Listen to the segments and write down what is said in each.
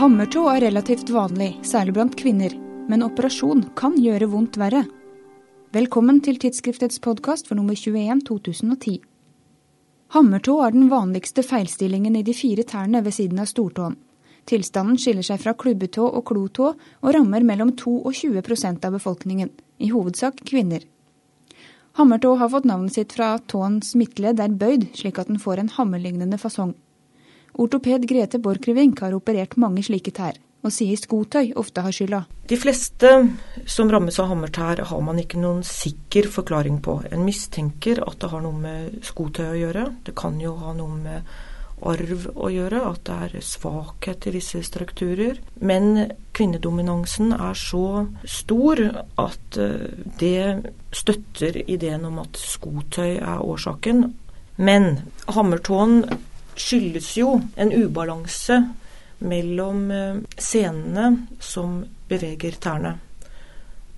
Hammertå er relativt vanlig, særlig blant kvinner, men operasjon kan gjøre vondt verre. Velkommen til tidsskriftets podkast for nummer 21 2010. Hammertå er den vanligste feilstillingen i de fire tærne ved siden av stortåen. Tilstanden skiller seg fra klubbetå og klotå, og rammer mellom 2 og 20% av befolkningen, i hovedsak kvinner. Hammertå har fått navnet sitt fra tåens midtledd er bøyd, slik at den får en hammerlignende fasong. Ortoped Grete Borchgrevink har operert mange slike tær, og sier skotøy ofte har skylda. De fleste som rammes av hammertær har man ikke noen sikker forklaring på. En mistenker at det har noe med skotøy å gjøre. Det kan jo ha noe med arv å gjøre, at det er svakhet i visse strukturer. Men kvinnedominansen er så stor at eh, det støtter ideen om at skotøy er årsaken. Men hammertåen skyldes jo en ubalanse mellom eh, senene som beveger tærne.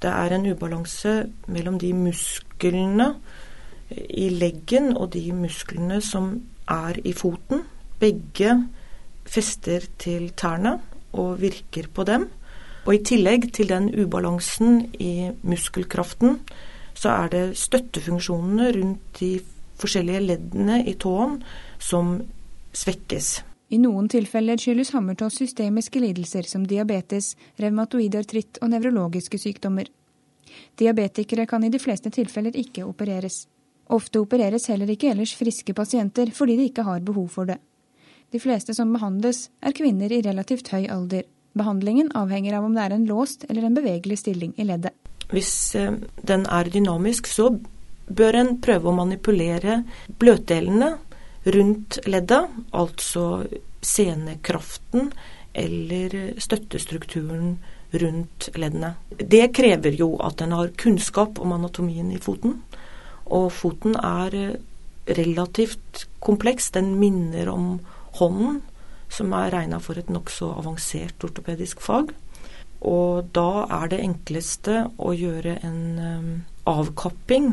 Det er en ubalanse mellom de musklene i leggen og de musklene som er i foten. Begge fester til tærne og virker på dem. Og i tillegg til den ubalansen i muskelkraften, så er det støttefunksjonene rundt de forskjellige leddene i tåen som svekkes. I noen tilfeller skyldes hammertås systemiske lidelser som diabetes, revmatoid artritt og nevrologiske sykdommer. Diabetikere kan i de fleste tilfeller ikke opereres. Ofte opereres heller ikke ellers friske pasienter fordi de ikke har behov for det. De fleste som behandles, er kvinner i relativt høy alder. Behandlingen avhenger av om det er en låst eller en bevegelig stilling i leddet. Hvis eh, den er dynamisk, så bør en prøve å manipulere bløtdelene rundt leddet, altså senekraften eller støttestrukturen rundt leddene. Det krever jo at en har kunnskap om anatomien i foten. Og foten er eh, relativt kompleks. Den minner om hånden, som er regna for et nokså avansert ortopedisk fag. Og da er det enkleste å gjøre en um, avkapping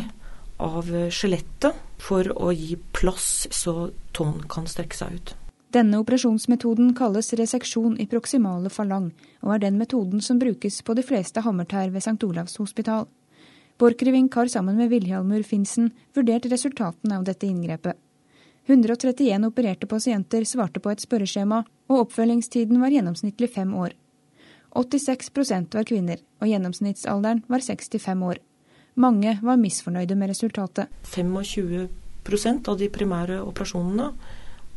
av skjelettet for å gi plass så tåen kan strekke seg ut. Denne operasjonsmetoden kalles reseksjon i proksimale falang, og er den metoden som brukes på de fleste hammertær ved St. Olavs hospital. Borchgrevink har sammen med Vilhjalmur Finsen vurdert resultatene av dette inngrepet. 131 opererte pasienter svarte på et spørreskjema, og oppfølgingstiden var gjennomsnittlig fem år. 86% var kvinner, og gjennomsnittsalderen var 65 år. Mange var misfornøyde med resultatet. 25% av de primære operasjonene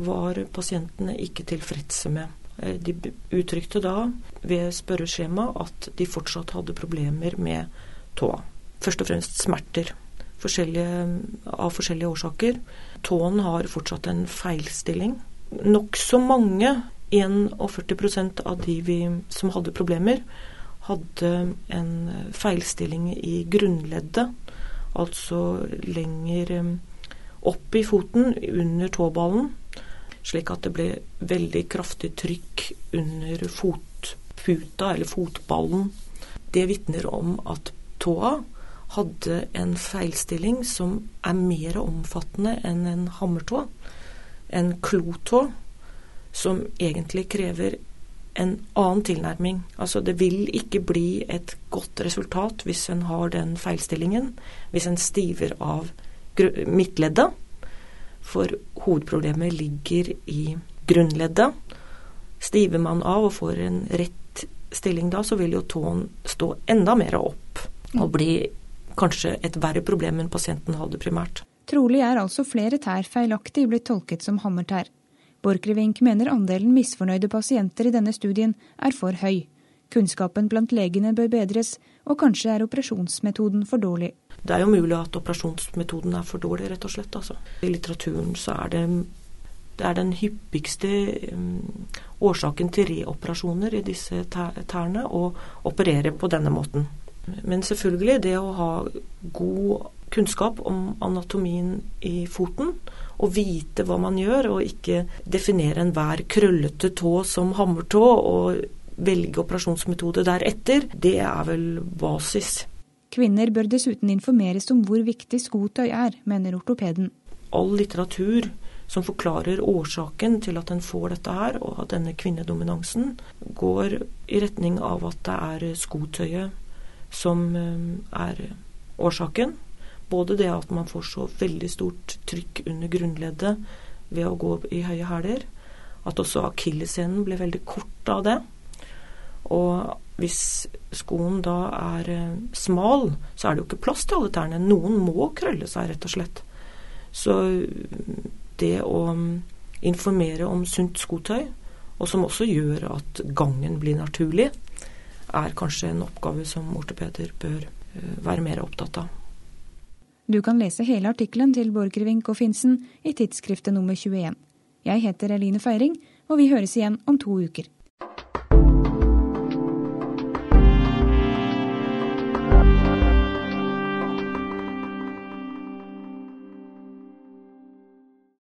var pasientene ikke tilfredse med. Eh, de uttrykte da ved spørreskjema at de fortsatt hadde problemer med tåa. Først og fremst smerter forskjellige, av forskjellige årsaker. Tåen har fortsatt en feilstilling. Nokså mange, 41% av de vi, som hadde problemer, hadde en feilstilling i grunnleddet. Altså lenger um, opp i foten, under tåballen. Slik at det ble veldig kraftig trykk under fotputa, eller fotballen. Det vitner om at tåa hadde en feilstilling som er mer omfattende enn en hammertå. En klotå som egentlig krever en annen tilnærming. Altså det vil ikke bli et godt resultat hvis en har den feilstillingen, hvis en stiver av midtleddet. For hovedproblemet ligger i grunnleddet. Stiver man av og får en rett stilling da, så vil jo tåen stå enda mer opp og bli kanskje et verre problem enn pasienten hadde primært. Trolig er altså flere tær feilaktig blitt tolket som hammertær. Borchgrevink mener andelen misfornøyde pasienter i denne studien er for høy. Kunnskapen blant legene bør bedres, og kanskje er operasjonsmetoden for dårlig. Det er jo mulig at operasjonsmetoden er for dårlig, rett og slett. Altså. I litteraturen så er det, det er den hyppigste um, årsaken til reoperasjoner i disse tærne å operere på denne måten. Men selvfølgelig det å ha god kunnskap om anatomien i foten, og vite hva man gjør, og ikke definere enhver krøllete tå som hammertå og velge operasjonsmetode deretter, det er vel basis. Kvinner bør dessuten informeres om hvor viktig skotøy er, mener ortopeden. All litteratur som forklarer årsaken til at en får dette her, og at denne kvinnedominansen går i retning av at det er skotøyet som eh, er årsaken. Både det at man får så veldig stort trykk under grunnleddet ved å gå i høye hæler, at også akilleshælen blir veldig kort av det. Og hvis skoen da er eh, smal, så er det jo ikke plass til alle tærne. Noen må krølle seg, rett og slett. Så det å mm, informere om sunt skotøy, og som også gjør at gangen blir naturlig, er kanskje en oppgave som ortopeder bør eh, være mer opptatt av. Du kan lese hele artikkelen til Borchgrevink og Finsen i tidsskriftet nummer 21. Jeg heter Eline Feiring, og vi høres igjen om to uker.